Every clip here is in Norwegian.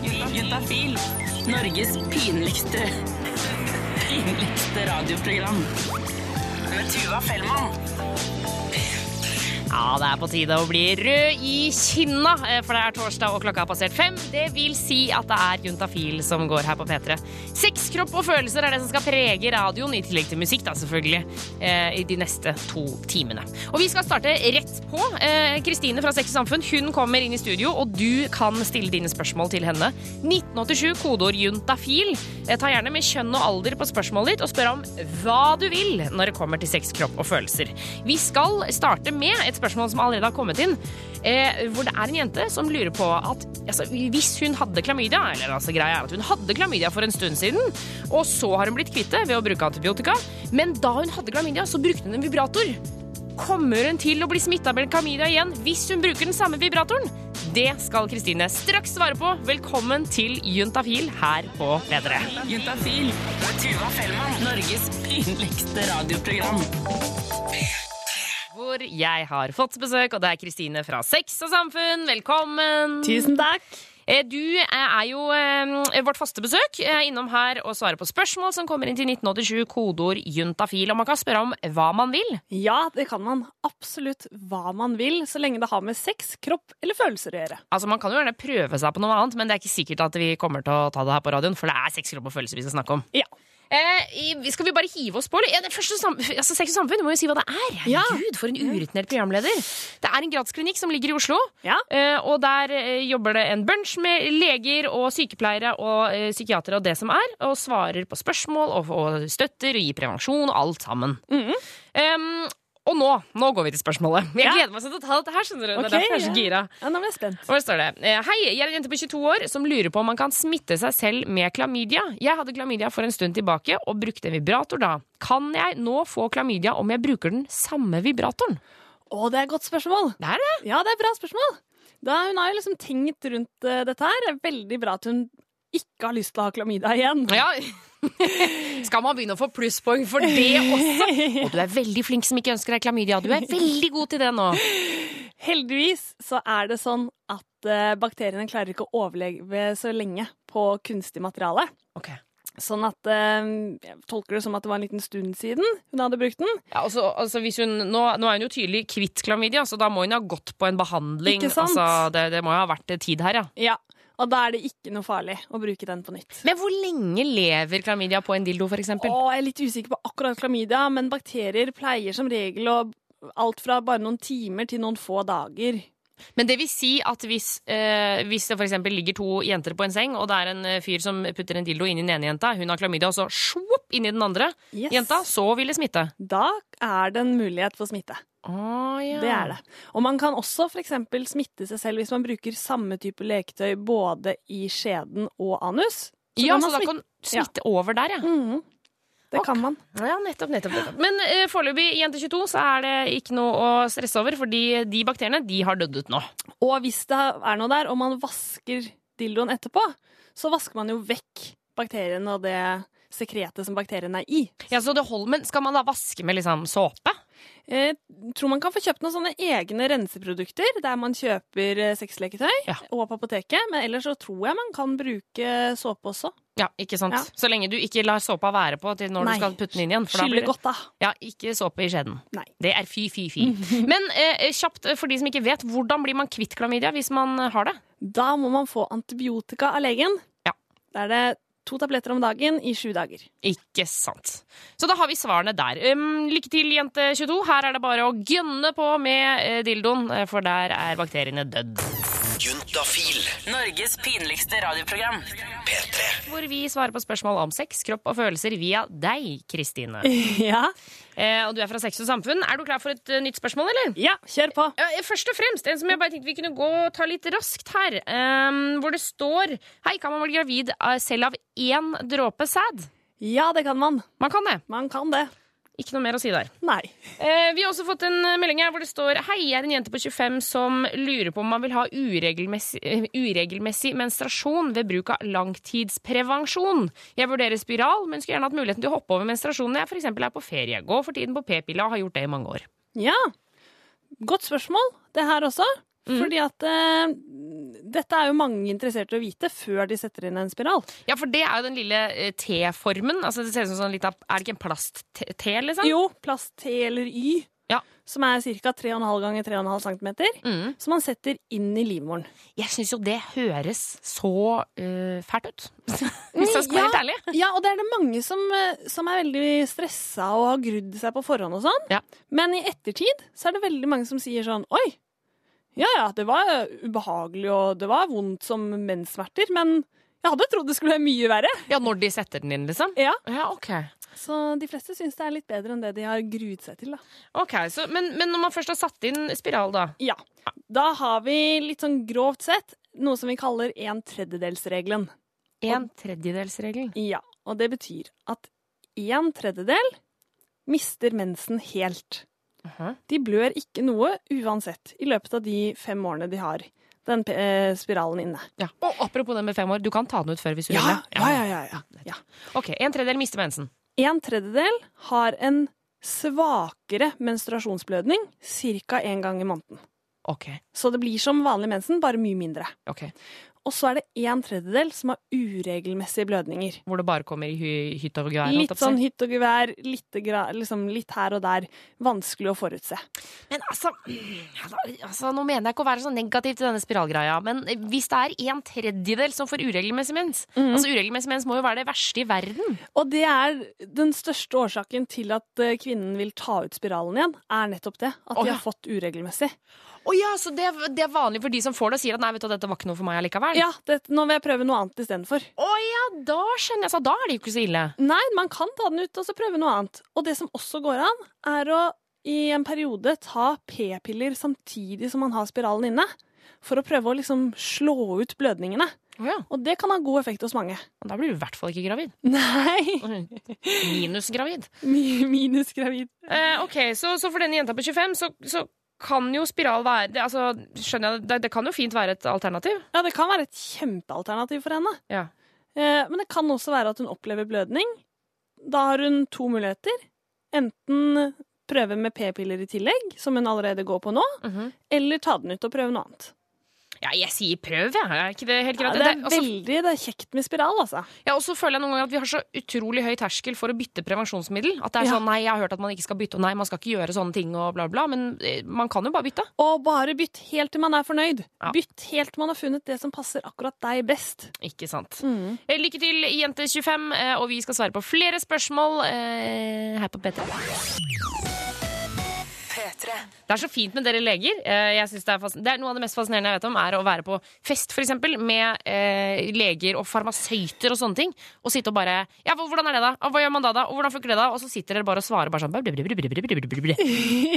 Juntafil. Norges pinligste pinligste radioprogram. Med Tuva Fellmann. Ja, det er på tide å bli rød i kinna, eh, for det er torsdag og klokka har passert fem. Det vil si at det er Juntafil som går her på P3. Sex, kropp og følelser er det som skal prege radioen, i tillegg til musikk, da selvfølgelig, eh, i de neste to timene. Og vi skal starte rett på. Eh, Kristine fra Sex og Samfunn hun kommer inn i studio, og du kan stille dine spørsmål til henne. 1987, kodeord juntafil. Ta gjerne med kjønn og alder på spørsmålet ditt, og spør om hva du vil når det kommer til sex, kropp og følelser. Vi skal starte med et spørsmål som allerede har kommet inn, eh, hvor det er en jente som lurer på at altså, hvis hun hadde klamydia, eller altså greia er at hun hadde klamydia for en stund siden, og så har hun blitt kvitt det ved å bruke antibiotika, men da hun hadde klamydia, så brukte hun en vibrator. Kommer hun til å bli smitta med klamydia igjen hvis hun bruker den samme vibratoren? Det skal Kristine straks svare på. Velkommen til Juntafil her på P3. Juntafil. Med Tuva Fellmann. Norges pinligste radioprogram. Hvor jeg har fått besøk, og det er Kristine fra Sex og Samfunn. Velkommen! Tusen takk. Eh, Du er jo eh, vårt faste besøk. Innom her og svarer på spørsmål som kommer inn til 1987, kodeord juntafil. Og man kan spørre om hva man vil. Ja, det kan man absolutt hva man vil, så lenge det har med sex, kropp eller følelser å gjøre. Altså Man kan jo gjerne prøve seg på noe annet, men det er ikke sikkert at vi kommer til å ta det her på radioen, for det er sex, kropp og følelser vi skal snakke om. Ja. Eh, skal vi bare hive oss på? eller? Ja, det første sam altså, Sex og samfunn, du må jo si hva det er. Ja. Gud, for en urutinert programleder. Det er en gradsklinikk som ligger i Oslo. Ja. Eh, og der eh, jobber det en bunch med leger og sykepleiere og eh, psykiatere og det som er, og svarer på spørsmål og, og støtter og gir prevensjon og alt sammen. Mhm. Em, og nå, nå går vi til spørsmålet. Jeg Ja. gleder meg sånn til å ta dette her. skjønner du. Okay, det er derfor jeg er så gira. Ja, nå ble jeg spent. Hvor står det? Eh, Hei, jeg er en jente på 22 år som lurer på om man kan smitte seg selv med klamydia. Jeg hadde klamydia for en stund tilbake og brukte en vibrator da. Kan jeg nå få klamydia om jeg bruker den samme vibratoren? Å, det er et godt spørsmål. Det er det. Ja, det er et bra spørsmål. Da hun har jo liksom tenkt rundt eh, dette her. Er veldig bra at hun ikke har lyst til å ha klamydia igjen. Ja. Skal man begynne å få plusspoeng for det også? Og du er veldig flink som ikke ønsker deg klamydia. Du er veldig god til det nå. Heldigvis så er det sånn at eh, bakteriene klarer ikke å overleve så lenge på kunstig materiale. Okay. Sånn at eh, Jeg tolker det som at det var en liten stund siden hun hadde brukt den. Ja, altså, altså hvis hun, nå, nå er hun jo tydelig kvitt klamydia, så da må hun ha gått på en behandling. Ikke sant? Altså, det, det må jo ha vært tid her, ja. Ja, Og da er det ikke noe farlig å bruke den på nytt. Men hvor lenge lever klamydia på en dildo? Å, jeg er litt usikker på akkurat klamydia, men bakterier pleier som regel å alt fra bare noen timer til noen få dager. Men det vil si at hvis, eh, hvis det eksempel ligger to jenter på en seng, og det er en eh, fyr som putter en dildo inn i den ene jenta, hun har klamydia, og så svopp inn i den andre Yes. jenta, så vil det smitte. Da er det en mulighet for smitte. Å, ja. Det er det. Og man kan også eksempel smitte seg selv hvis man bruker samme type leketøy både i skjeden og anus. ja, man så da kan smitte over der, ja. Mhm. Det kan man. Ja, nettopp, nettopp. nettopp. Men uh, foreløpig, jente 22, så er det ikke noe å stresse over, fordi de bakteriene, de har dødd ut nå. Og hvis det er noe der, og man vasker dildoen etterpå, så vasker man jo vekk bakteriene og det sekretet som bakteriene er i. Ja, så det holder, Men skal man da vaske med liksom såpe? Jeg tror man kan få kjøpt noen sånne egne renseprodukter der man kjøper eh, sexleketøy Ja. og på apoteket, men ellers så tror jeg man kan bruke såpe også. Ja, ikke sant? Ja. Så lenge du ikke lar såpa være på til når Nei. du skal putte den inn igjen. for da blir godt, da. Ja, ikke såpe i skjeden. Nei. Det er fy, fy, fy. Men eh, kjapt eh, for de som ikke vet, hvordan blir man kvitt klamydia hvis man eh, har det? Da må man få antibiotika av legen. Ja. Da er det to tabletter om dagen i sju dager. Ikke sant. Så da har vi svarene der. Um, lykke til, jente 22. Her er det bare å gønne på med eh, dildoen, eh, for der er bakteriene dødd. Juntafil. Norges pinligste radioprogram. P3. Hvor vi svarer på spørsmål om sex, kropp og følelser via deg, Kristine. ja. Eh, og du er fra Sex og Samfunn. Er du klar for et uh, nytt spørsmål, eller? ja, kjør på. Eh, først og fremst, en som jeg bare tenkte vi kunne gå og ta litt raskt her. Um, hvor det står Hei, kan man bli gravid eh, selv av én dråpe sæd? Ja, det kan man. Man kan det. Man kan det. Ikke noe mer å si der. Nei. Eh, vi har også fått en eh, melding her hvor det står Hei, jeg er en jente på 25 som lurer på om man vil ha uregelmessig, eh, uregelmessig menstruasjon ved bruk av langtidsprevensjon. Jeg vurderer spiral, men skulle gjerne hatt muligheten til å hoppe over menstruasjonen når jeg eksempel er på ferie. Går for tiden på p-pilla og har gjort det i mange år. Ja. Godt spørsmål, det her også. Fordi at eh, dette er jo mange interessert i å vite før de setter inn en spiral. Ja, for det er jo den lille eh, T-formen. Altså, det ser ut som sånn litt av, Er det ikke en plast-T, liksom? Jo, plast T eller Y, Ja. som er ca. 3,5 ganger 3,5 cm, Mm. som man setter inn i livmoren. Jeg syns jo det høres så uh, fælt ut. Hvis jeg skal være Ja. helt ærlig. Ja, og det er det mange som, eh, som er veldig stressa og har grudd seg på forhånd og sånn. Ja. Men i ettertid så er det veldig mange som sier sånn Oi, ja ja, det var eh, ubehagelig og det var vondt som menssmerter, men jeg hadde trodd det skulle være mye verre. Ja, når de setter den inn, liksom? Ja, Ja, ok. Så de fleste syns det er litt bedre enn det de har gruet seg til, da. Ok, så, men, men når man først har satt inn spiral, da? Ja. Da har vi litt sånn grovt sett noe som vi kaller en tredjedelsregelen. En tredjedelsregel. Ja, og det betyr at en tredjedel mister mensen helt. Aha. De blør ikke noe uansett i løpet av de fem årene de har den eh, spiralen inne. Ja. Og apropos det med fem år, du kan ta den ut før hvis du Ja, vil det. ja, ja. ja, ja. ja. Ok, en tredjedel mister mensen. En tredjedel har en svakere menstruasjonsblødning ca. én gang i måneden. Ok, Så det blir som vanlig mensen, bare mye mindre. ok. Og så er det en tredjedel som har uregelmessige blødninger. Hvor det bare kommer i hy hytt og gevær? Litt sånn hytt og gevær, litt, liksom litt her og der. Vanskelig å forutse. Men altså, altså, nå mener jeg ikke å være så negativ til denne spiralgreia, men hvis det er en tredjedel som får uregelmessig mens Altså Uregelmessig mens må jo være det verste i verden. Og det er den største årsaken til at eh, kvinnen vil ta ut spiralen igjen, er nettopp det. At de ja. har fått uregelmessig. Å ja, Så det, det er vanlig for de som får det, og sier at nei, vet du, dette var ikke noe for meg allikevel? Ja, det, nå vil jeg prøve noe annet istedenfor. Å ja, da skjønner jeg. Så da er det jo ikke så ille. Nei, man kan ta den ut og så prøve noe annet. Og det som også går an, er å i en periode ta p-piller samtidig som man har spiralen inne. For å prøve å liksom slå ut blødningene. Oh, ja. Og det kan ha god effekt hos mange. Og Da blir du i hvert fall ikke gravid. Nei! Minusgravid. Mi- Minus gravid. Eh, ok, så, så for denne jenta på 25, så, så kan jo spiral være det, altså, skjønner jeg, det, det kan jo fint være et alternativ. Ja, det kan være et kjempealternativ for henne. Ja. Eh, men det kan også være at hun opplever blødning. Da har hun to muligheter. Enten prøve med p-piller i tillegg, som hun allerede går på nå, Mhm. eller ta den ut og prøve noe annet. Ja, jeg sier prøv, jeg. Er ikke det helt Ja, det er veldig det er kjekt med spiral, altså. ja, og så føler jeg noen ganger at vi har så utrolig høy terskel for å bytte prevensjonsmiddel. At det er Ja. sånn, nei, jeg har hørt at man ikke skal bytte, og nei, man skal ikke gjøre sånne ting, og bla, bla, men eh, man kan jo bare bytte. Og bare bytt helt til man er fornøyd. Ja. Bytt helt til man har funnet det som passer akkurat deg best. Ikke sant. Mm. Eh, Lykke til, Jente25, eh, og vi skal svare på flere spørsmål her på P3. P3. Det er så fint med dere leger. Eh, jeg synes det, er det er Noe av det mest fascinerende jeg vet om, er å være på fest for eksempel, med eh, leger og farmasøyter og sånne ting, og sitte og bare Ja, hvordan er det, da? Hva gjør man da, da? Og hvordan funker det, da? Og så sitter dere bare og svarer bare sånn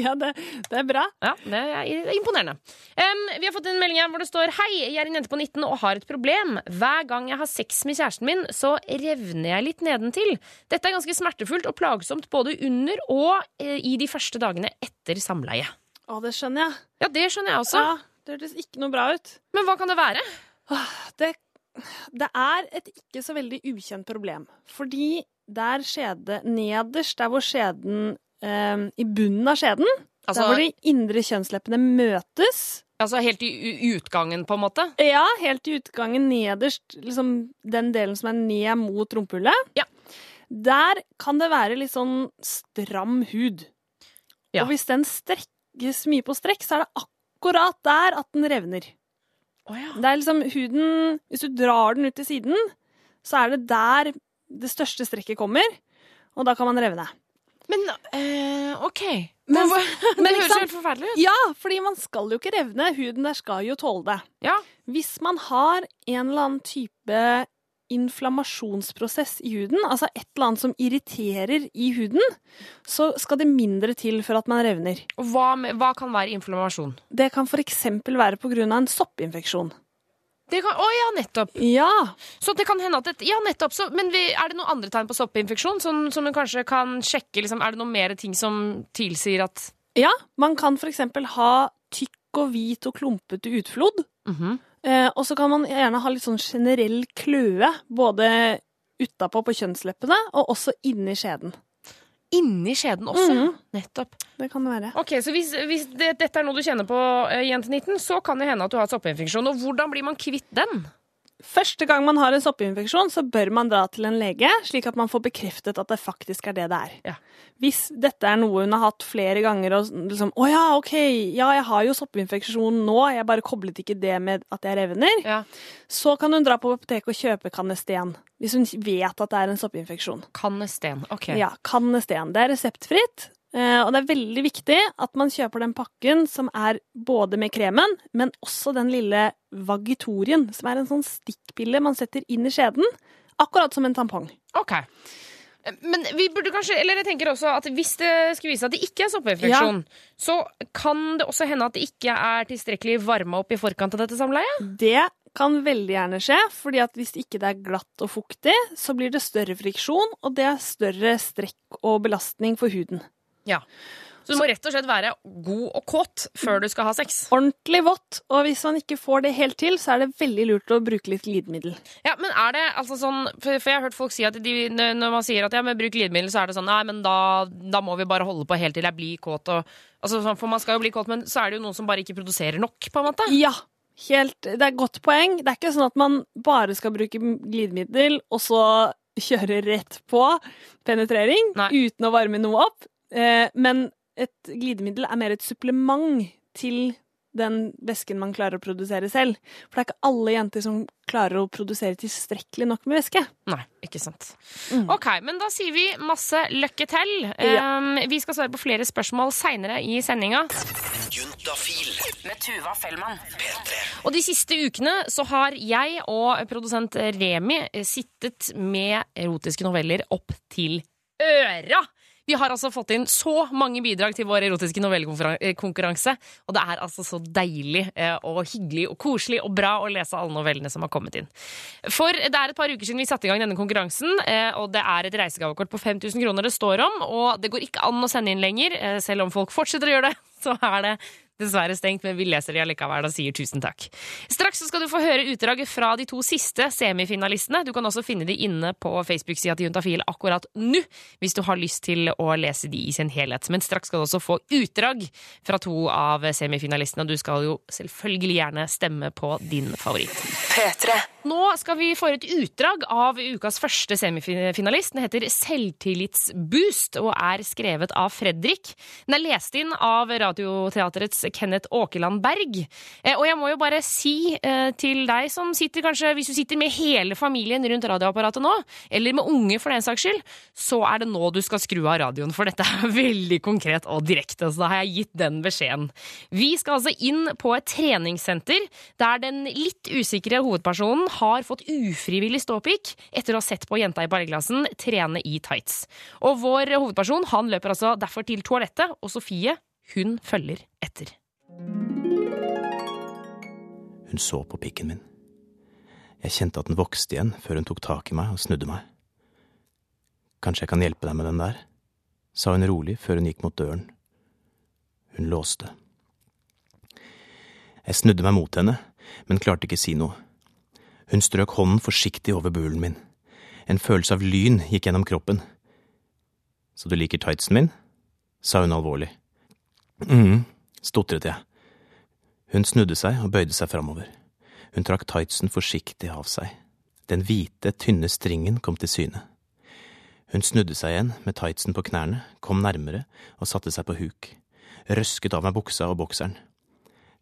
Ja, det, det er bra. Ja, det er imponerende. Um, vi har fått en melding her hvor det står Hei, jeg er en jente på 19 og har et problem. Hver gang jeg har sex med kjæresten min, så revner jeg litt nedentil. Dette er ganske smertefullt og plagsomt både under og eh, i de første dagene etter samleie. Å, det skjønner jeg. Ja, det skjønner jeg også. Ja, det hørtes ikke noe bra ut. Men hva kan det være? Det, det er et ikke så veldig ukjent problem. Fordi der skjede nederst, der hvor skjeden eh, I bunnen av skjeden, Altså, der hvor de indre kjønnsleppene møtes altså helt i utgangen, på en måte? Ja, helt i utgangen nederst, liksom den delen som er ned mot rumpehullet. Ja. Der kan det være litt sånn stram hud. Ja. Og hvis den strekkes mye på strekk, så er det akkurat der at den revner. Oh, ja. Det er liksom huden Hvis du drar den ut til siden, så er det der det største strekket kommer, og da kan man revne. Men eh, OK. Men- men det høres helt forferdelig ut. Ja, fordi man skal jo ikke revne. Huden der skal jo tåle det. Ja. Hvis man har en eller annen type inflammasjonsprosess i huden, altså et eller annet som irriterer i huden, så skal det mindre til for at man revner. Og hva, hva kan være inflammasjon? Det kan f.eks. være pga. en soppinfeksjon. Det kan, å ja, nettopp. Ja, Så det kan hende at det, Ja, nettopp. Så, men vi, er det noen andre tegn på soppinfeksjon som, som hun kanskje kan sjekke? Liksom, er det noen mer ting som tilsier at ja man kan f.eks. ha tykk og hvit og klumpete utflod. Mhm. Eh, og så kan man gjerne ha litt sånn generell kløe, både utapå på kjønnsleppene og også inni skjeden. inni skjeden også. Mhm. Nettopp. Det kan det være. Ok, Så hvis, hvis det, dette er noe du kjenner på, eh, jente 19, så kan det hende at du har soppinfeksjon. Og hvordan blir man kvitt den? Første gang man har en soppinfeksjon, så bør man dra til en lege, slik at man får bekreftet at det faktisk er det det er. Ja. Hvis dette er noe hun har hatt flere ganger og liksom Å ja, OK, ja, jeg har jo soppinfeksjon nå, jeg bare koblet ikke det med at jeg revner. Ja. Så kan hun dra på apoteket og kjøpe Canesten. Hvis hun vet at det er en soppinfeksjon. Canesten. Ok. Ja, Canesten. Det er reseptfritt. Eh, Og det er veldig viktig at man kjøper den pakken som er både med kremen, men også den lille Vagitorien, som er en sånn stikkpille man setter inn i skjeden. Akkurat som en tampong. Ok. Men vi burde kanskje, eller jeg tenker også at hvis det skulle vise at det ikke er soppinfeksjon, så kan det også hende at det ikke er tilstrekkelig varma opp i forkant av dette samleiet? Det kan veldig gjerne skje, fordi at hvis ikke det er glatt og fuktig, så blir det større friksjon, og det er større strekk og belastning for huden. Ja. Så du må rett og slett være god og kåt før du skal ha sex. Ordentlig vått, og hvis man ikke får det helt til, så er det veldig lurt å bruke litt glidemiddel. Ja, men er det altså sånn For, jeg har hørt folk si at de, når man sier at ja, men bruk glidemiddel, så er det sånn Nei, men da, da må vi bare holde på helt til jeg blir kåt. Og, altså, sånn, for man skal jo bli kåt, men så er det jo noen som bare ikke produserer nok, på en måte. Ja, helt, det er et godt poeng. Det er ikke sånn at man bare skal bruke glidemiddel, og så kjøre rett på penetrering Nei. uten å varme noe opp. Eh, men et glidemiddel er mer et supplement til den væsken man klarer å produsere selv. For det er ikke alle jenter som klarer å produsere tilstrekkelig nok med væske. Nei, ikke sant. Mm. Ok, men da sier vi masse lykke til. Ja. Um, vi skal svare på flere spørsmål seinere i sendinga. Juntafil. Med Tuva Fellmann. P3. Og de siste ukene så har jeg og produsent Remi sittet med erotiske noveller opp til øra. Vi har altså fått inn så mange bidrag til vår erotiske novellekonkurranse. Og det er altså så deilig eh, og hyggelig og koselig og bra å lese alle novellene som har kommet inn. For det er et par uker siden vi satte i gang denne konkurransen, eh, og det er et reisegavekort på 5000 kroner det står om. Og det går ikke an å sende inn lenger, eh, selv om folk fortsetter å gjøre det. Så er det dessverre stengt, men vi leser de allikevel og sier tusen takk. Straks skal du få høre utdrag fra de to siste semifinalistene. Du kan også finne de inne på Facebook-sida til Juntafil akkurat nå, hvis du har lyst til å lese de i sin helhet. Men straks skal du også få utdrag fra to av semifinalistene, og du skal jo selvfølgelig gjerne stemme på din favoritt. Nå skal vi få et utdrag av ukas første semifinalist. Den heter Selvtillitsboost og er skrevet av Fredrik. Den er lest inn av Radioteaterets Kenneth Åkeland Berg. Eh, Og jeg må jo bare si eh, til deg som sitter kanskje, hvis du sitter med hele familien rundt radioapparatet nå, eller med unge for den saks skyld, så er det nå du skal skru av radioen, for dette er veldig konkret og direkte. Så da har jeg gitt den beskjeden. Vi skal altså inn på et treningssenter der den litt usikre hovedpersonen har fått ufrivillig ståpikk etter å ha sett på jenta i barglassen trene i tights. Og vår hovedperson han løper altså derfor til toalettet, og Sofie hun følger etter. Hun så på pikken min. Jeg kjente at den vokste igjen før hun tok tak i meg og snudde meg. Kanskje jeg kan hjelpe deg med den der, sa hun rolig før hun gikk mot døren. Hun låste. Jeg snudde meg mot henne, men klarte ikke si noe. Hun strøk hånden forsiktig over bulen min. En følelse av lyn gikk gjennom kroppen. Så du liker tightsen min? sa hun alvorlig. mm, stotret jeg. Hun snudde seg og bøyde seg framover. Hun trakk tightsen forsiktig av seg. Den hvite, tynne stringen kom til syne. Hun snudde seg igjen med tightsen på knærne, kom nærmere og satte seg på huk. Røsket av meg buksa og bokseren.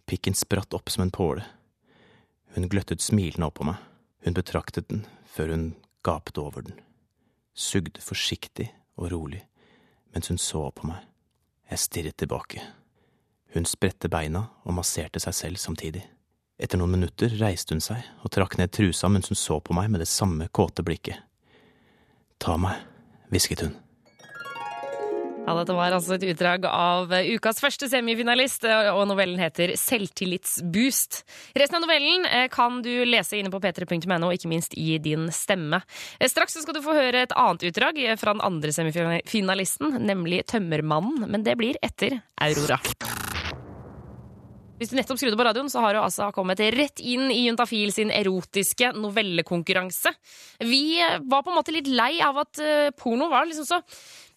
Pikken spratt opp som en påle. Hun gløttet smilende opp på meg. Hun betraktet den før hun gapte over den. Sugde forsiktig og rolig mens hun så opp på meg. Jeg stirret tilbake. Hun spredte beina og masserte seg selv samtidig. Etter noen minutter reiste hun seg og trakk ned trusa mens hun så på meg med det samme kåte blikket. Ta meg, hvisket hun. Ja, dette var altså et utdrag av ukas første semifinalist, og novellen heter Selvtillitsboost. Resten av novellen eh, kan du lese inne på p3.no, ikke minst i din stemme. Eh, Straks skal du få høre et annet utdrag fra den andre semifinalisten, nemlig Tømmermannen, men det blir etter Aurora. Hvis du nettopp skrudde på radioen, så har du altså kommet rett inn i Juntafil sin erotiske novellekonkurranse. Vi var på en måte litt lei av at eh, porno var liksom så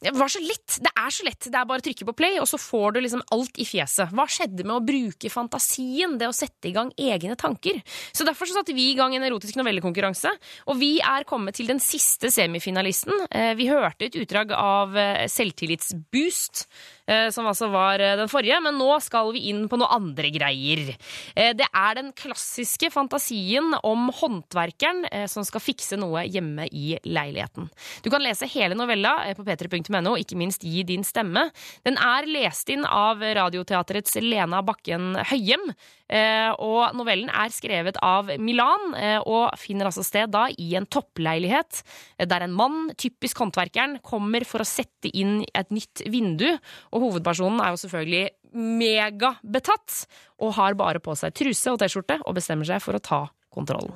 Det var så lett. Det er så lett. Det er bare å trykke på play, og så får du liksom alt i fjeset. Hva skjedde med å bruke fantasien, det å sette i gang egne tanker? Så derfor så satte vi i gang en erotisk novellekonkurranse, og vi er kommet til den siste semifinalisten. Eh, Vi hørte et utdrag av eh, Selvtillitsboost, eh, som altså var den forrige, men nå skal vi inn på noe andre greier. Det er den klassiske fantasien om håndverkeren som skal fikse noe hjemme i leiligheten. Du kan lese hele novella på p3.no, ikke minst gi din stemme. Den er lest inn av Radioteaterets Lena Bakken Høyem, eh, og novellen er skrevet av Milan, eh, og finner altså sted da i en toppleilighet, eh, der en mann, typisk håndverkeren, kommer for å sette inn et nytt vindu, og hovedpersonen er jo selvfølgelig megabetatt, og har bare på seg truse og T-skjorte, og bestemmer seg for å ta kontrollen.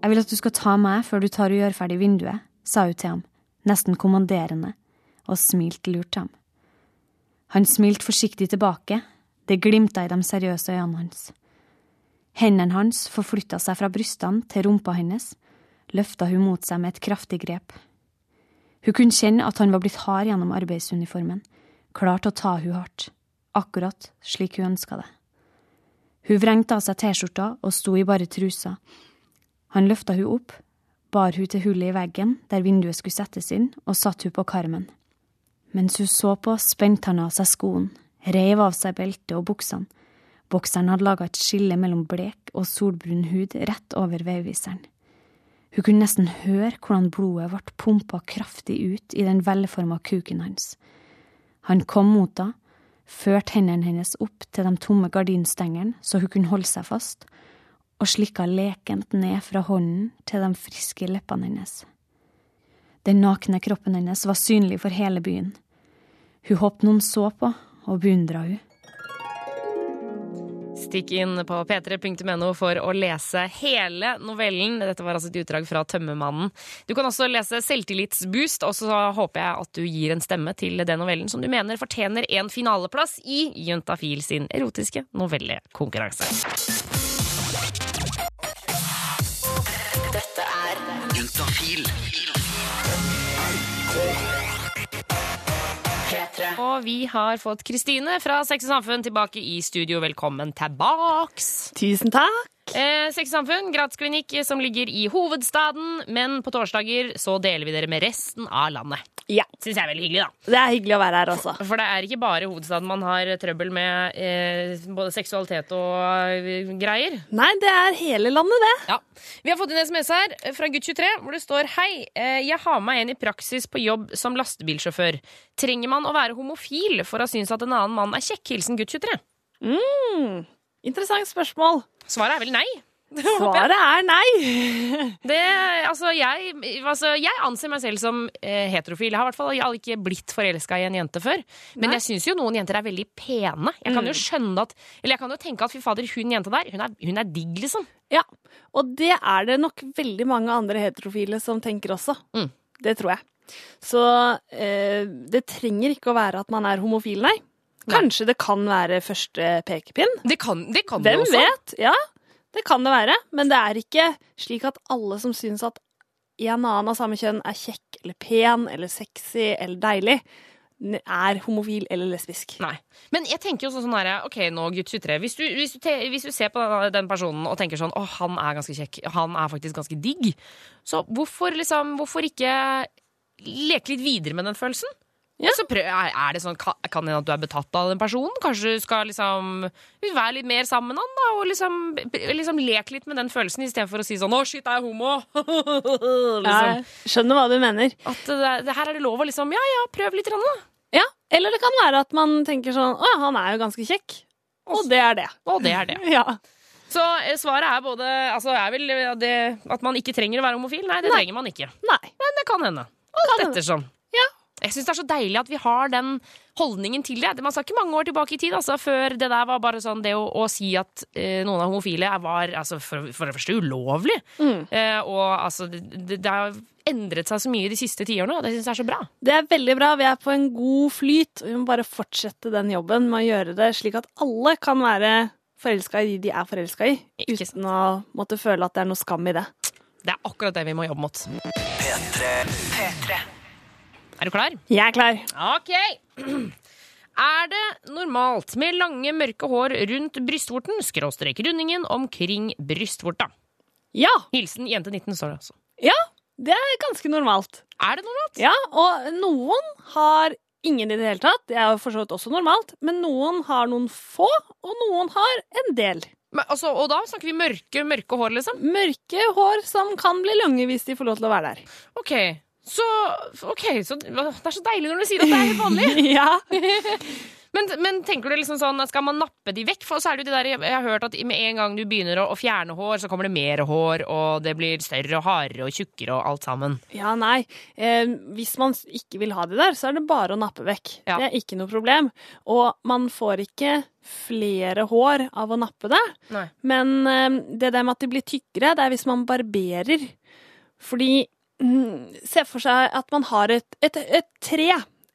Jeg vil at du skal ta meg før du tar og gjør ferdig vinduet, sa hun til ham, nesten kommanderende, og smilte lurt ham. Han smilte forsiktig tilbake, det glimta i de seriøse øynene hans. Hendene hans forflytta seg fra brystene til rumpa hennes, løfta hun mot seg med et kraftig grep. Hun kunne kjenne at han var blitt hard gjennom arbeidsuniformen, klar til å ta hun hardt, akkurat slik hun ønska det. Hun vrengte av seg T-skjorta og sto i bare trusa. Han løfta hun opp, bar hun til hullet i veggen der vinduet skulle settes inn, og satte hun på karmen. Mens hun så på, spente han av seg skoen, reiv av seg beltet og buksene. Bokseren hadde laga et skille mellom blek og solbrun hud rett over veiviseren. Hun kunne nesten høre hvordan blodet ble pumpa kraftig ut i den velforma kuken hans. Han kom mot henne, førte hendene hennes opp til de tomme gardinstengene så hun kunne holde seg fast, og slikka lekent ned fra hånden til de friske leppene hennes. Den nakne kroppen hennes var synlig for hele byen. Hun håpet noen så på, og beundra hun. Stikk inn på p3.no for å lese hele novellen. Dette var altså et utdrag fra Tømmermannen. Du kan også lese Selvtillitsboost, og så håper jeg at du gir en stemme til den novellen som du mener fortjener en finaleplass i Juntafil sin erotiske novellekonkurranse. P3. Og vi har fått Kristine fra Sex og Samfunn tilbake i studio. Velkommen tilbake. Tusen takk. Eh, Sex og Samfunn, som ligger i hovedstaden, men på torsdager så deler vi dere med resten av landet. Ja, Syns jeg er veldig hyggelig, da. det er hyggelig å være her også. For det er ikke bare hovedstaden man har trøbbel med eh, både seksualitet og uh, greier. Nei, det er hele landet, det. Ja. Vi har fått en SMS her fra gutt 23 hvor det står Hei, eh, jeg har med en i praksis på jobb som lastebilsjåfør. Trenger man å være homofil for å synes at en annen mann er kjekk? Hilsen gutt 23. Mm, interessant spørsmål. Svaret er vel nei. Svaret er nei. Det, altså, jeg, altså, jeg anser meg selv som eh, heterofil. Jeg har i hvert fall ikke blitt forelska i en jente før. Men Nei. jeg syns jo noen jenter er veldig pene. Jeg kan jo skjønne at Eller jeg kan jo tenke at fy fader, hun jenta der, hun er, hun er digg, liksom. Ja, og det er det nok veldig mange andre heterofile som tenker også. Mm. Det tror jeg. Så eh, det trenger ikke å være at man er homofil, nei. Kanskje det kan være første pekepinn. Det kan det, kan det Hvem vet? Ja, det kan det være. Men det er ikke slik at alle som syns at en annen av samme kjønn er kjekk eller pen eller sexy eller deilig, er homofil eller lesbisk. Nei. Men jeg tenker jo sånn sånn her, ok, nå gutt 23 hvis du, hvis, du hvis du ser på den, den personen og tenker sånn Å, han er ganske kjekk. Han er faktisk ganske digg. Så hvorfor liksom Hvorfor ikke leke litt videre med den følelsen? Ja. Så prøv, er, det sånn, Kan det hende at du er betatt av den personen? Kanskje du skal liksom være litt mer sammen med han, da? Og liksom, liksom leke litt med den følelsen istedenfor å si sånn 'Å, shit, jeg er homo'. liksom. Jeg skjønner hva du mener. At det, det her er det lov å liksom Ja ja, prøv litt, da. Ja, Eller det kan være at man tenker sånn Å han er jo ganske kjekk. Og det er det. Og det er det. Ja. Så eh, svaret er både altså, er vel det, at man ikke trenger å være homofil. Nei, det Nei. trenger man ikke. Nei. Men det kan hende. Alt ettersom. Ja. Jeg syns det er så deilig at vi har den holdningen til det. Man skal ikke mange år tilbake i tid altså, før det der var bare sånn det å, å si at eh, noen er homofile var altså, for, for det første ulovlig. Mm. Eh, og altså, det, det, det har endret seg så mye de siste tiårene, og det syns jeg er så bra. Det er veldig bra. Vi er på en god flyt. Vi må bare fortsette den jobben med å gjøre det slik at alle kan være forelska i de de er forelska i, Ikke uten å måtte føle at det er noe skam i det. Det er akkurat det vi må jobbe mot. P3. P3. Er du klar? Jeg er klar. Ok. Er det normalt med lange, mørke hår rundt brystvorten, skråstrek rundingen omkring brystvorta? Ja. Hilsen jente 19, står det altså. Ja, det er ganske normalt. Er det normalt? Ja, og noen har ingen i det hele tatt. Det er jo for så vidt også normalt. Men noen har noen få, og noen har en del. Men, altså, og da snakker vi mørke, mørke hår, liksom? Mørke hår som kan bli lange hvis de får lov til å være der. Ok, så, ok, så Det er så deilig når du sier at det er helt vanlig. ja. Men, men tenker du liksom sånn, skal man nappe de vekk? For så er det det der, jeg, har hørt at med en gang du begynner å, å fjerne hår, så kommer det mer hår, og det blir større og hardere og tjukkere og alt sammen. Ja, nei. Eh, hvis man ikke vil ha de der, så er det bare å nappe vekk. Ja. Det er ikke noe problem. Og man får ikke flere hår av å nappe det. Nei. Men eh, det der med at de blir tykkere, det er hvis man barberer. Fordi Se for seg at man har et, et, et tre.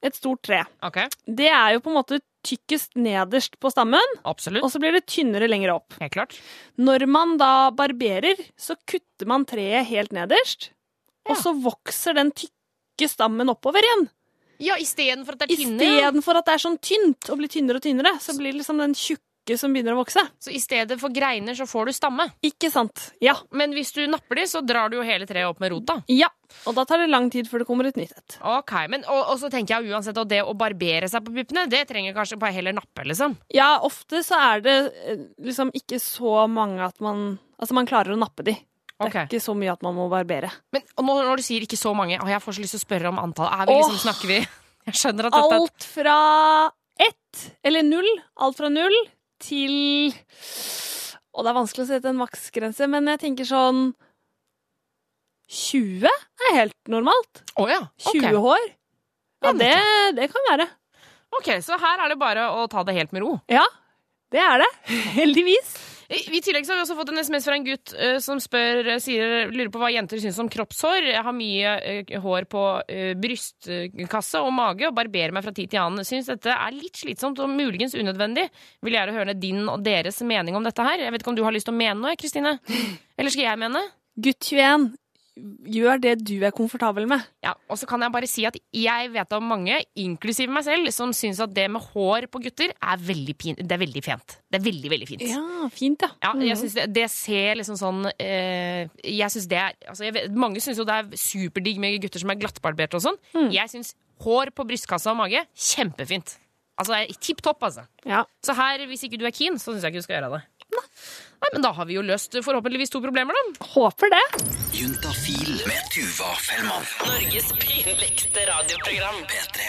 Et stort tre. Okay. Det er jo på en måte tykkest nederst på stammen, absolutt. og så blir det tynnere lenger opp. Helt klart. Når man da barberer, så kutter man treet helt nederst, Ja. og så vokser den tykke stammen oppover igjen. Ja, istedenfor at det er tynne. Istedenfor at det er sånn tynt og blir tynnere og tynnere, så blir liksom den tjukke som begynner å vokse. Så i stedet for greiner, så får du stamme. Ikke sant? Ja. Men hvis du napper de, så drar du jo hele treet opp med rota. Ja. Og da tar det lang tid før det kommer et nytt et. Ok, men og, og så tenker jeg uansett at det å barbere seg på puppene, det trenger kanskje bare heller nappe, liksom. Ja, ofte så er det eh, liksom ikke så mange at man Altså, man klarer å nappe de. Det er er ikke så mye at man må barbere. Men og når, når du sier ikke så mange, og jeg får så lyst til å spørre om antall, er vi liksom, oh. snakker vi Jeg skjønner at dette Alt fra ett, eller null, alt fra null til Og det er vanskelig å sette en maksgrense, men jeg tenker sånn 20 er helt normalt. Oh, ja. 20 ok. hår. Ja, Ja, det, det kan være. ok, så her er det bare å ta det helt med ro. Ja, det er det. Heldigvis. I tillegg så har vi også fått en SMS fra en gutt eh, som spør, eh, sier, lurer på hva jenter syns om kroppshår. Jeg har mye eh, hår på brystkasse og mage og barberer meg fra tid til annen. Syns dette er litt slitsomt og muligens unødvendig. Vil gjerne høre din og deres mening om dette her. Jeg vet ikke om du har lyst til å mene noe, Kristine? Eller skal jeg mene? Gutt 21, gjør det du er komfortabel med. Ja, og så kan jeg bare si at jeg vet om mange, inklusive meg selv, som syns at det med hår på gutter er veldig, pin det er veldig fint. Det er veldig, veldig fint. Ja, fint, ja. Ja, jeg Mhm. synes det, det ser liksom sånn eh, Jeg synes det er altså jeg vet, Mange syns jo det er superdigg med gutter som er glattbarberte og sånn. Mm. Jeg syns hår på brystkassa og mage kjempefint. Altså Tipp topp, altså. ja. Så her, hvis ikke du er keen, så syns jeg ikke du skal gjøre det. Nei, men Da har vi jo løst forhåpentligvis to problemer, da. Håper det. Juntafil med Tuva Fellmann. Norges pinligste radioprogram. P3.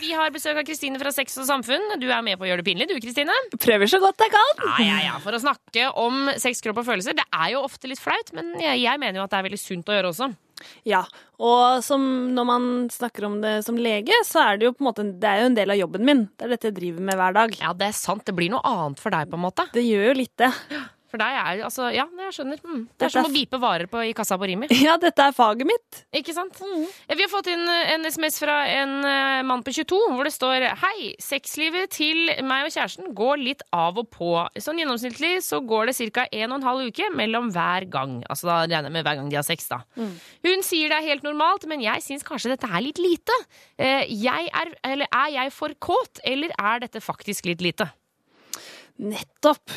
Vi har besøk av Kristine fra Sex og Samfunn. Du er med på å gjøre det pinlig, du, Kristine. Prøver så godt jeg kan. Ja, ja, ja, For å snakke om sex, kropp og følelser. Det er jo ofte litt flaut, men jeg, jeg mener jo at det er veldig sunt å gjøre også. Ja, og som når man snakker om det som lege, så er det jo på en måte Det er jo en del av jobben min. Det er dette jeg driver med hver dag. Ja, det er sant. Det blir noe annet for deg, på en måte. Det gjør jo litt det. For deg er altså Ja, jeg skjønner. Mm. Det er som å bipe varer på, i kassa på Rimi. Ja, dette er faget mitt. Ikke sant? Vi har fått inn eh, en SMS fra en eh, mann på 22 hvor det står Hei, sexlivet til meg og kjæresten går litt av og på. Sånn gjennomsnittlig så går det ca. en og en halv uke mellom hver gang. Altså da regner jeg med hver gang de har sex, da. Hun sier det er helt normalt, men jeg syns kanskje dette er litt lite. Eh, Jeg er, eller er jeg for kåt, eller er dette faktisk litt lite? Nettopp.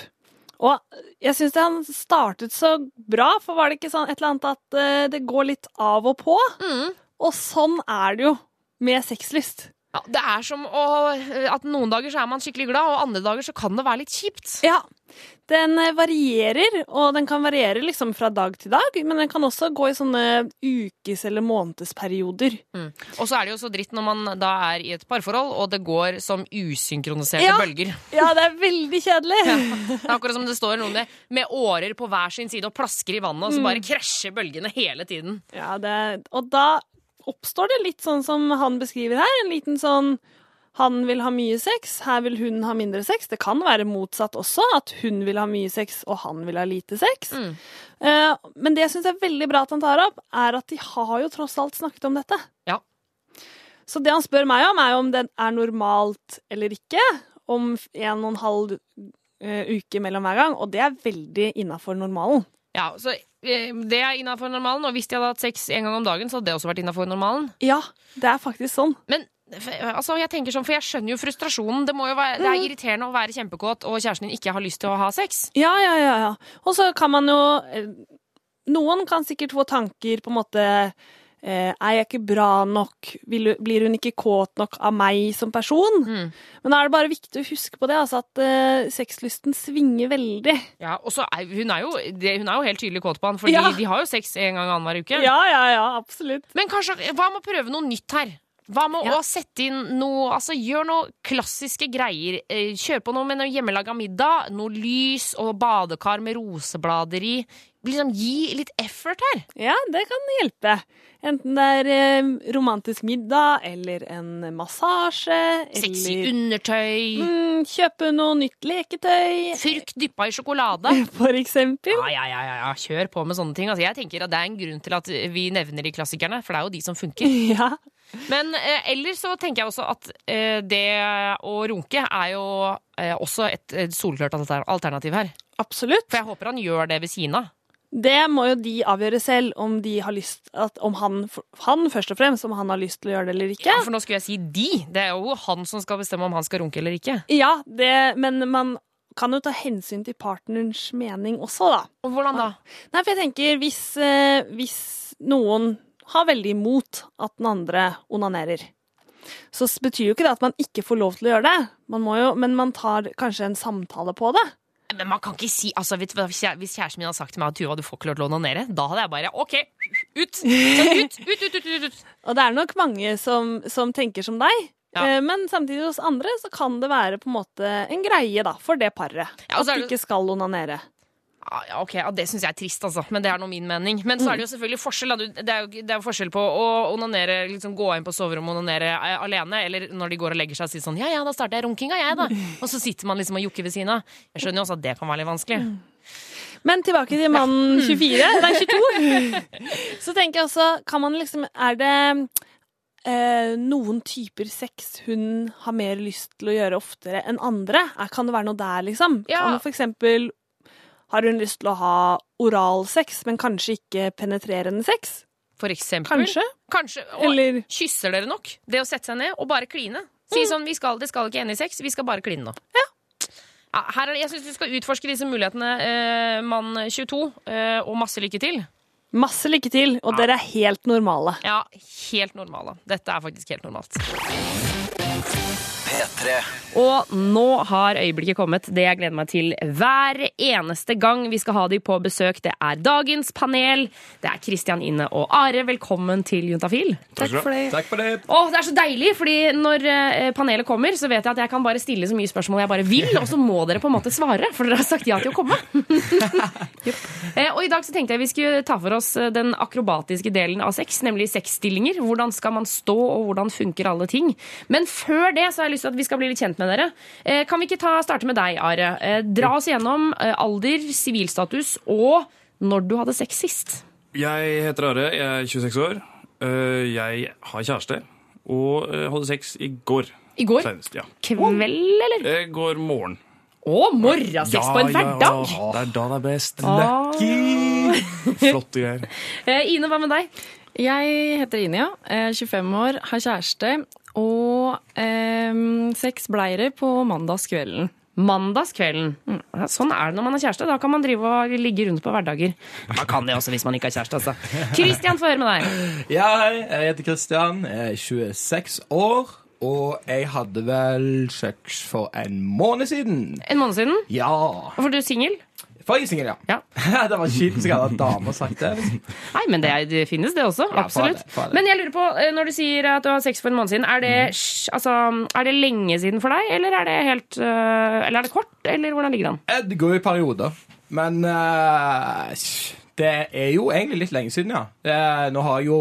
Og jeg syns han startet så bra, for var det ikke sånn et eller annet at eh, det går litt av og på? Og sånn er det jo med sexlyst. Ja, det er som å, at noen dager så er man skikkelig glad, og andre dager så kan det være litt kjipt. Ja. Den eh, varierer, og den kan variere liksom fra dag til dag, men den kan også gå i sånne ukes- eller månedsperioder. Og så er det jo så dritt når man da er i et parforhold, og det går som usynkroniserte Ja. bølger. Ja, det er veldig kjedelig. Det er akkurat som det står noen med, med årer på hver sin side og plasker i vannet, og så bare krasjer bølgene hele tiden. Ja, det, og da oppstår det litt sånn som han beskriver her. En liten sånn Han vil ha mye sex, her vil hun ha mindre sex. Det kan være motsatt også, at hun vil ha mye sex og han vil ha lite sex. Mm. Eh, men det jeg syns er veldig bra at han tar opp, er at de har jo tross alt snakket om dette. Ja. Så det han spør meg om, er jo om det er normalt eller ikke. Om en og en halv uh, uke mellom hver gang, og det er veldig innafor normalen. Ja, så eh, Det er innafor normalen, og hvis de hadde hatt sex en gang om dagen, så hadde det også vært innafor normalen. Ja, det er faktisk sånn. Men altså, jeg tenker sånn, for jeg skjønner jo frustrasjonen. Det, må jo være, det er irriterende å være kjempekåt, og kjæresten din ikke har lyst til å ha sex. Ja, ja, ja. ja. Og så kan man jo eh, Noen kan sikkert få tanker på en måte eh, Er jeg ikke bra nok? Blir hun ikke kåt nok av meg som person? Mm. Men da er det bare viktig å huske på det, altså at eh, sexlysten svinger veldig. Ja, og så er hun er jo, det, hun er jo helt tydelig kåt på han, for Ja. de har jo sex en gang annenhver uke. Ja, ja, ja, absolutt. Men kanskje, hva med å prøve noe nytt her? Hva med Ja. å sette inn noe Altså, gjør noe klassiske greier. Eh, Kjør på noe med noe hjemmelaga middag. Noe lys og badekar med roseblader i. Liksom Gi litt effort her. Ja, det kan hjelpe. Enten det er eh, romantisk middag eller en massasje. Sexy eller undertøy. mm, kjøpe noe nytt leketøy. Furk dyppa i sjokolade. For eksempel. Ja, ja, ja, ja, kjør på med sånne ting. Altså, jeg tenker at Det er en grunn til at vi nevner de klassikerne, for det er jo de som funker. Ja. Men eh, ellers så tenker jeg også at eh, det å runke er jo eh, også et, et solklart alternativ her. Absolutt. For jeg håper han gjør det ved siden av. Det må jo de avgjøre selv, om de har lyst at, Om han, han først og fremst, om han har lyst til å gjøre det eller ikke. Ja, for nå skulle jeg si de. Det er jo han som skal bestemme om han skal runke eller ikke. Ja, det, men man kan jo ta hensyn til partnerens mening også, da. Og hvordan da? Nei, for jeg tenker hvis, eh, hvis noen har veldig imot at den andre onanerer, så betyr jo ikke det at man ikke får lov til å gjøre det. Man må jo, men man tar kanskje en samtale på det. Men man kan ikke si altså, vet Hvis kjæresten min hadde sagt til meg at Tuva, du får ikke lov til å onanere, da hadde jeg bare OK, ut! Ut, ut, ut, ut, ut. Og det er nok mange som, som tenker som deg. Ja. Eh, Men samtidig hos andre så kan det være på en måte en greie da, for det paret. Ja, at de ikke skal onanere. Ja, ja, ok, ja, Det syns jeg er trist, altså. Men det er nå min mening. Men så er det jo selvfølgelig forskjell. Da. Det er jo det er jo forskjell på å onanere, liksom gå inn på soverommet og onanere eh, alene, eller når de går og legger seg og sier sånn Ja ja, da starter jeg runkinga, jeg, da. Og så sitter man liksom og jokker ved siden av. Jeg skjønner jo også at det kan være litt vanskelig. Men tilbake til mannen 24, nei 22. Så tenker jeg også, kan man liksom Er det eh, noen typer sex hun har mer lyst til å gjøre oftere enn andre? Er, kan det være noe der, liksom? Ja. Kan for eksempel Har hun lyst til å ha oralsex, men kanskje ikke penetrerende sex? For eksempel. Kanskje? Kanskje. Og Eller kysser dere nok? Det å sette seg ned og bare kline. Si sånn, vi skal, Det skal ikke ende i sex, vi skal bare kline nå. Ja. her er jeg syns du skal utforske disse mulighetene, eh, mann 22, eh, og masse lykke til. masse lykke til, og dere er helt normale. Ja, helt normale. Dette er faktisk helt normalt. P3. Og nå har øyeblikket kommet, det jeg gleder meg til hver eneste gang vi skal ha de på besøk. Det er dagens panel. Det er Kristian Ine og Are. Velkommen til Juntafil. Takk for det. Takk for det. Åh, det er så deilig, fordi når eh, panelet kommer, så vet jeg at jeg kan bare stille så mye spørsmål jeg bare vil, og så må dere på en måte svare, for dere har sagt ja til å komme. Eh, og i dag så tenkte jeg vi skulle ta for oss eh, den akrobatiske delen av sex, nemlig sexstillinger. Hvordan skal man stå, og hvordan funker alle ting. Men før det så har jeg lyst til at vi skal bli litt kjent med dere. Eh, kan vi ikke ta, starte med deg, Are? Eh, dra oss gjennom eh, alder, sivilstatus og når du hadde sex sist. Jeg heter Are, jeg er 26 år. Eh, Jeg har kjæreste og hadde sex i går. I går? Senest, ja. Kveld, eller? I går morgen. Å, morgensex på en hverdag! Ja, det er da det er best. Ah. Lucky! Flotte greier. Eh, Ine, hva med deg? Jeg heter Ine, ja. Jeg er 25 år, har kjæreste. Og eh, seks bleiere på mandagskvelden. Mandagskvelden. Mm, Sånn er det når man har kjæreste. Da kan man drive og ligge rundt på hverdager. Man kan det også hvis man ikke har kjæreste. altså. Kristian, få høre med deg. Ja, hei, jeg heter Kristian, jeg er 26 år, og jeg hadde vel sex for en måned siden. En måned siden. Ja. Hvorfor er du singel? For jeg er singel, ja. Ja. det var kjipt hvis jeg hadde dame sagt det. liksom. Nei, men det, er- det finnes, det også. Ja, Absolutt. få det. Men jeg lurer på, eh, når du sier at du har sex for en måned siden, er det, mm. altså, er det lenge siden for deg, eller er det helt øh, Eller er det kort, eller hvordan ligger det an? Eh, Det går i perioder, men uh, det er jo egentlig litt lenge siden, ja. Det, nå har jeg jo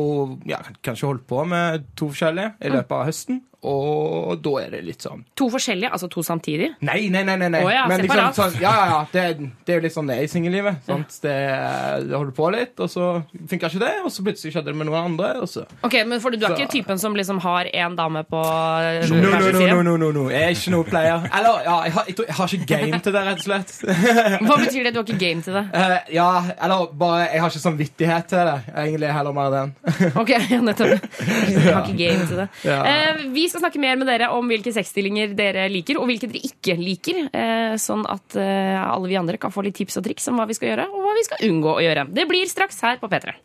ja, kanskje holdt på med to forskjellige i løpet av høsten, og da er det litt sånn To forskjellige, altså to samtidig? Nei, nei, nei. nei, nei. Oh, ja, Men liksom, sånn, ja, ja, ja. Det, det er jo litt sånn det er i singellivet. Ja. Det, det holder på litt, og så funka ikke det, og så plutselig skjedde det med noen andre. Ok, men for Du er Så- ikke typen som liksom har én dame på No, no, no, no, no, no, no. Jeg er ikke noe player. Eller, ja, jeg har, jeg, jeg har ikke game til det, rett og slett. Hva betyr det? Du har ikke game til det? Uh, ja, eller bare Jeg har ikke samvittighet til det. Egentlig heller mer den. Ok, nettopp. Jeg har ikke game til det. Eh, vi skal snakke mer med dere om hvilke sexstillinger dere liker, og hvilke dere ikke liker. Eh, sånn at eh, alle vi andre kan få litt tips og triks om hva vi skal gjøre, og hva vi skal unngå å gjøre. Det blir straks her på P3.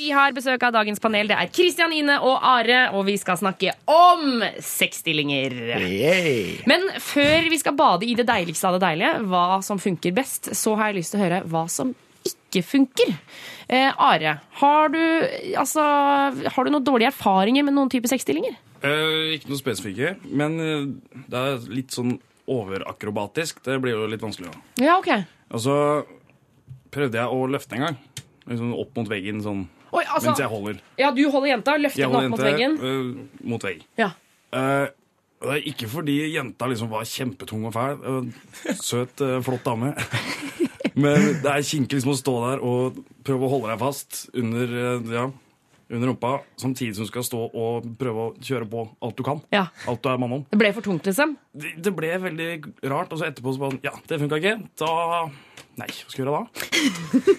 Vi har besøk av dagens panel. Det er Kristian, Ine og Are, og vi skal snakke om sexstillinger. Men før vi skal bade i det deiligste av det deilige, hva som funker best, så har jeg lyst til å høre hva som ikke funker. Eh, Are, har du, altså, har du noen dårlige erfaringer med noen type sexstillinger? Eh, ikke noe spesifikke, men eh, det er litt sånn overakrobatisk. Det blir jo litt vanskelig. Da. Ja, ok. Og så prøvde jeg å løfte en gang. Liksom opp mot veggen sånn Oi, altså, mens jeg holder. ja, du holder jenta, løfter den opp holder mot veggen. Uh, mot vegg. Ja. Uh, det er ikke fordi jenta liksom var kjempetung og fæl. eh, Søt, eh, flott dame. Men det er kinkig liksom å stå der og prøve å holde deg fast under, eh, ja, under rumpa, samtidig som du skal stå og prøve å kjøre på alt du kan. Ja. Alt du er mann om. Det ble for tungt, liksom? Det, det ble veldig rart. Og så etterpå så bare Ja, det funka ikke. Da Nei, hva skal jeg gjøre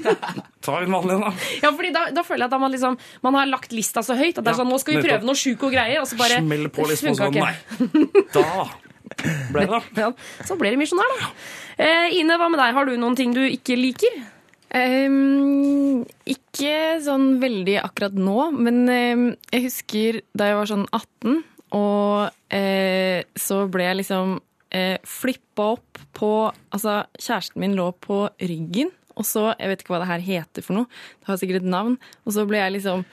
da? Ta en vanlig en, da. Ja, fordi da, da føler jeg at man liksom Man har lagt lista så høyt at det er Ja, sånn Nå skal vi prøve noe sjuke og greier, og så bare Smell på liksom og sånn. Nei. Da ble det, da. Ja, så ble det misjonær, da. Eh, Ine, hva med deg? Har du noen ting du ikke liker? Um, ikke sånn veldig akkurat nå, men um, jeg husker da jeg var sånn 18, og uh, så ble jeg liksom uh, flippa opp på Altså, kjæresten min lå på ryggen, og så Jeg vet ikke hva det her heter for noe, det har sikkert et navn. Og så ble jeg liksom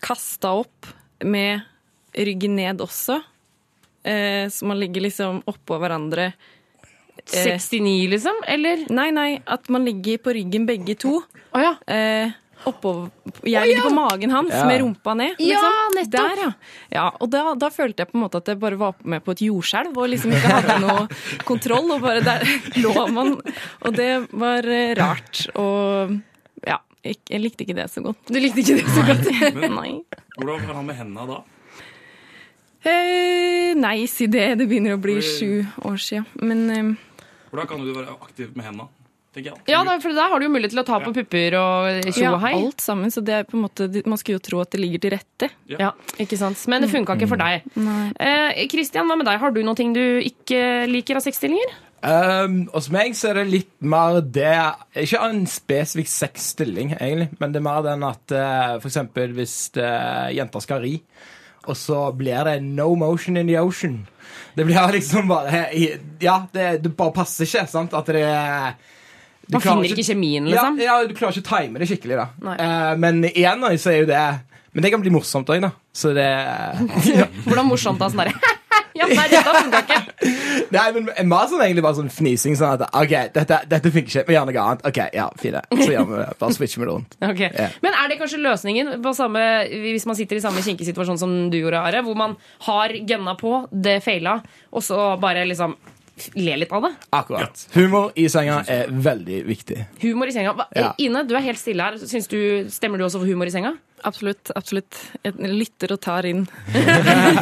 kasta opp med ryggen ned også. Eh, så man ligger liksom oppå hverandre. Eh, 69, liksom? Eller? Nei, nei, at man ligger på ryggen begge to. Oh, ja. Eh, oppå, jeg ligger på magen hans Ja. med rumpa ned. Ja, liksom. nettopp. Der, ja. ja og da, da følte jeg på en måte at jeg bare var med på et jordskjelv og liksom ikke hadde noe kontroll. Og bare der lå man. Og det var eh, rart. Og ja, jeg likte ikke det så godt. Du likte ikke det så godt? Nei. Hvordan var han med hendene da? Eh, nei, si det. Det begynner å bli Fordi- sju år sia. Men eh, Hvordan kan du være aktiv med hendene? tenker jeg. Ja, da, for Der har du jo mulighet til å ta på pupper og tjo ja, og hei. alt sammen. Så det er på en måte Man skulle jo tro at det ligger til rette. Ja, ikke sant? Men det funka ikke for deg. Kristian, Eh, hva med deg? Har du noen ting du ikke liker av sexstillinger? Um, hos meg så er det litt mer det Ikke en spesifikk sexstilling, egentlig, men det er mer den at uh, for eksempel hvis uh, jenter skal ri, og så blir det no motion in the ocean. Det blir liksom bare Ja, det, det bare passer ikke. sant? At det du Man finner ikke kjemien, liksom? Ja, ja, du klarer ikke å time det skikkelig, da. Eh, men igjen så er jo det Men det kan bli morsomt òg, da. Så det ja. Hvordan morsomt da? Sånn Ja, nei, dette funka ikke. Nei, men sånn egentlig bare sånn fnising. Sånn at OK, dette, dette funker ikke. Vi gjør noe annet. OK, ja, fine. Så gjør vi det. Bare switcher vi det rundt. Ok. Yeah. Men er det kanskje løsningen på samme, hvis man sitter i samme kinkesituasjon som du gjorde, Are? Hvor man har gønna på, det feila, og så bare liksom le litt av det? Akkurat. Humor i senga er veldig viktig. Humor i senga. Hva, Ja. Ine, du er helt stille her. Syns du, stemmer du også for humor i senga? Absolutt. absolutt. Jeg lytter og tar inn.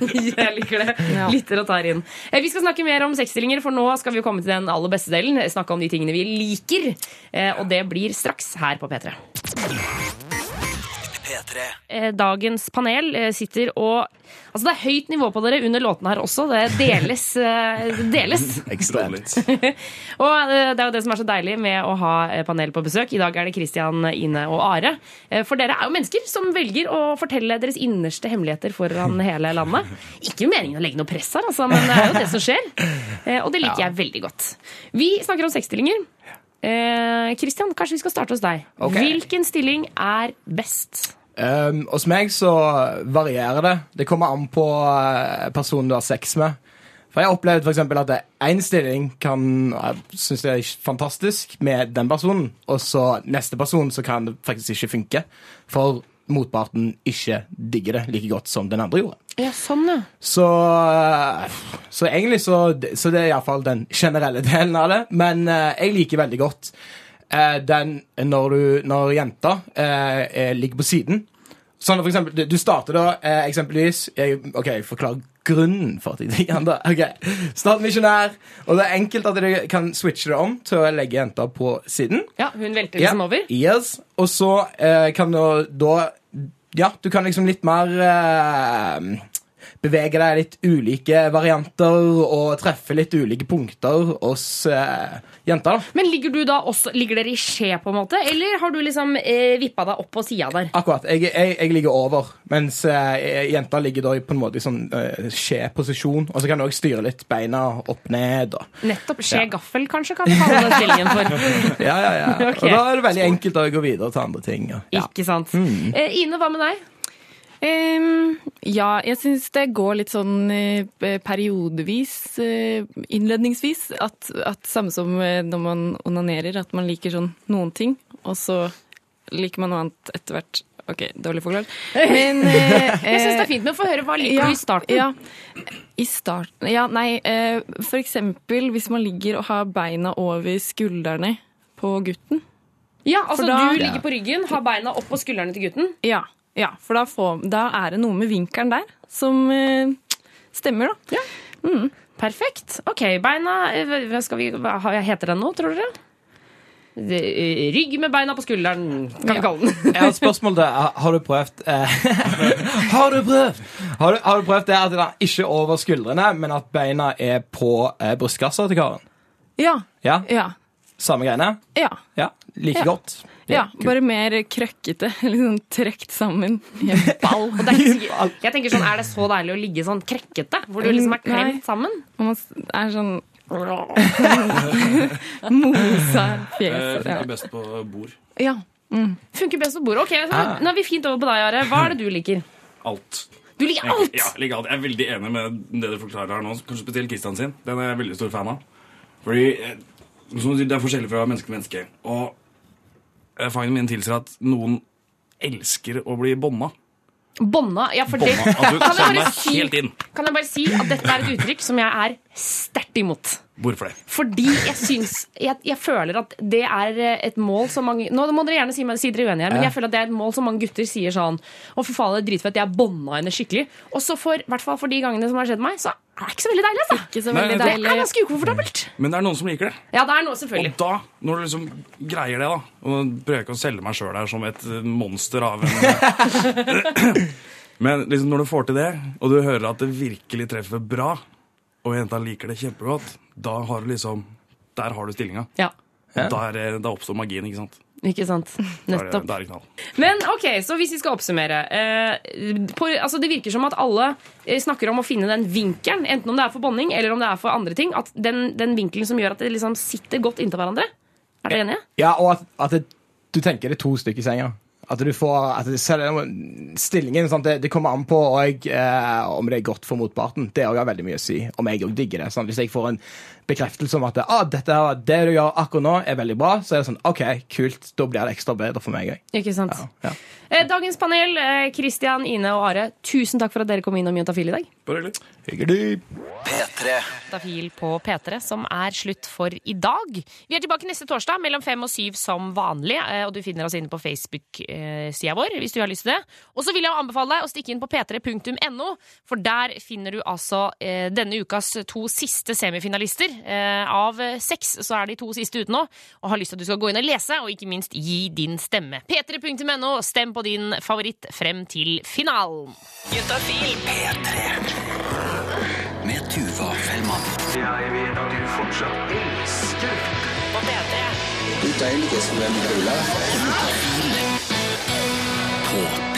Jeg liker det. Ja. Lytter og tar inn. Eh, Vi skal snakke mer om sexstillinger, for nå skal vi jo komme til den aller beste delen. Snakke om de tingene vi liker. Eh, Og det blir straks her på P3. P3. Eh, Dagens panel eh, sitter og Altså Det er høyt nivå på dere under låtene her også. Det deles. eh, deles. Ekstremt. Og det er jo det som er så deilig med å ha panel på besøk. I dag er det Christian, Ine og Are. For dere er jo mennesker som velger å fortelle deres innerste hemmeligheter foran hele landet. Ikke meningen å legge noe press her, altså, men det er jo det som skjer. Eh, Og det liker jeg veldig godt. Vi snakker om sexstillinger. Eh, kanskje vi skal starte hos deg. Okay. Hvilken stilling er best? Um, hos meg så varierer det. Det kommer an på eh, personen du har sex med. For Jeg har opplevd for eksempel at én stilling kan jeg synes det er fantastisk med den personen, og så neste person så kan det faktisk ikke funke. For motparten ikke digger det like godt som den andre gjorde. Ja, sånn, ja. Så, eh, så egentlig så, så det er iallfall den generelle delen av det. Men eh, jeg liker veldig godt eh, den når, du, når jenta eh, er- ligger på siden. Sånn for eksempel, du- starter da eh, eksempelvis jeg, OK, jeg forklarer grunnen for at jeg digger jenta. Ok, Start misjonær, og det er enkelt at du kan switche det om til å legge jenta på siden. Ja, Hun velter liksom over. Yes. Og så eh, kan du da Ja, du kan liksom litt mer eh, Bevege deg litt ulike varianter og treffe litt ulike punkter hos eh, jenta. da. Men ligger du da også Ligger dere i skje, på en måte? Eller har du liksom eh, vippa deg opp på sida der? Akkurat. Jeg, jeg, jeg ligger over, mens eh, jenta ligger da på en måte i sånn eh, skjeposisjon. Og så kan du også styre litt beina opp ned. Og. Nettopp. Skje gaffel, kanskje, kan vi kalle den stillingen for. Ja, ja, ja. okay. Og da er det veldig enkelt å gå videre til andre ting. Ja. Ikke sant. Eh, Ine, hva med deg? Ja, jeg syns det går litt sånn eh, periodevis, eh, innledningsvis. At, at samme som eh, når man onanerer, at man liker sånn noen ting, og så liker man noe annet etter hvert. OK, dårlig forklart. Men eh, Jeg syns det er fint, med å få høre. Hva liker du i starten? Ja, i starten Ja, nei, eh, for eksempel hvis man ligger og har beina over skuldrene på gutten. Ja, altså da- Du ligger på ryggen, har beina opp på skuldrene til gutten. Ja, ja for da, får, da er det noe med vinkelen der som eh, stemmer, da. Perfekt. Ok, beina eh, Hva skal vi, hva heter den nå, tror dere? Eh, Rygg med beina på skulderen, kan vi kalle den. Jeg har et spørsmål til. Har du prøvd eh, Har du prøvd Har du, har du prøvd det at den er ikke over skuldrene, men at beina er på eh, brystkassa til karen? Ja. Ja? Ja. Samme greiene? Ja. Ja, Like Ja. godt? ja bare mer krøkkete. liksom trekt trukket sammen i en ball. Og det er ikke, jeg tenker sånn, Er det så deilig å ligge sånn krekkete? Hvor du liksom er Nei. klemt sammen? Og man er sånn Mosa Eh, fjeset. funker best på bord. ja. Mm. Funker best på bord. Ok, så Nå er vi fint over på deg, Are. Hva er det du liker? Alt. Du liker alt! Ja, jeg liker alt. Jeg er veldig enig med det du forklarer her nå. Kanskje spesielt Kristian sin. Den er jeg veldig stor fan av. Fordi eh, som du sier, Det er forskjellig fra menneske til menneske. Og erfaringene mine tilsier at noen elsker å bli bånda. Bånda. Ja, for det. At kan jeg, bare si, kan jeg bare si at dette er et uttrykk som jeg er sterkt imot. Hvorfor det? Fordi jeg syns jeg, jeg føler at det er et mål som mange Nå må dere gjerne si, si dere er uenige her, men jeg føler at det er et mål som mange gutter sier sånn Å, for faen, det er dritfett, jeg bånda henne skikkelig. Og så for, hvert fall for de gangene som har skjedd meg, så er det ikke så veldig deilig. Altså. Ikke så Nei, deilig. det- er ganske ukomfortabelt. Men det er noen som liker det. Ja, det er noe, selvfølgelig. Og da, når du liksom greier det, da Og nå prøver jeg ikke å selge meg sjøl her som et eh, monster av en Men liksom når du får til det, og du hører at det virkelig treffer bra, og jenta liker det kjempegodt, da har du liksom Der har du stillinga. Ja, Der, da, er, oppstår magien, ikke sant? ikke sant. Nettopp. da er det knall. Men ok, så hvis vi skal oppsummere eh, på, altså Det virker som at alle eh, snakker om å finne den vinkelen, enten om det er for bonding, eller om det er for andre ting. At den, den vinkelen som gjør at det liksom sitter godt inntil hverandre. Er dere enige? Ja, og at, at det, du tenker det er to stykker i senga. At du får at du, Stillingen sant? Det, det kommer an på og, eh, om det er godt for motparten. Det òg har veldig mye å si. Om jeg òg digger det. Sant? Hvis jeg får en bekreftelse om at ah, dette her, det du gjør akkurat nå, er veldig bra, så er det sånn OK, kult. Da blir det ekstra bedre for meg òg. Ikke sant? Ja, ja. Eh, dagens panel, Kristian, Ine og Are, tusen takk for at dere kom innom Juntafil i dag. Bare hyggelig. Hyggelig. P3 Juntafil på P3, som er slutt for i dag. Vi er tilbake neste torsdag mellom fem og syv som vanlig, eh, og du finner oss inne på Facebook-sida vår hvis du har lyst til det. Og så vil jeg anbefale deg å stikke inn på p3.no, for der finner du altså eh, denne ukas to siste semifinalister. Eh, av seks så er de to siste ute nå, og har lyst til at du skal gå inn og lese, og ikke minst gi din stemme. p3.no, stem på din favoritt frem til finalen. Juntafil. med Tuva Fellmann. Jeg vet at du fortsatt elsker på P3. På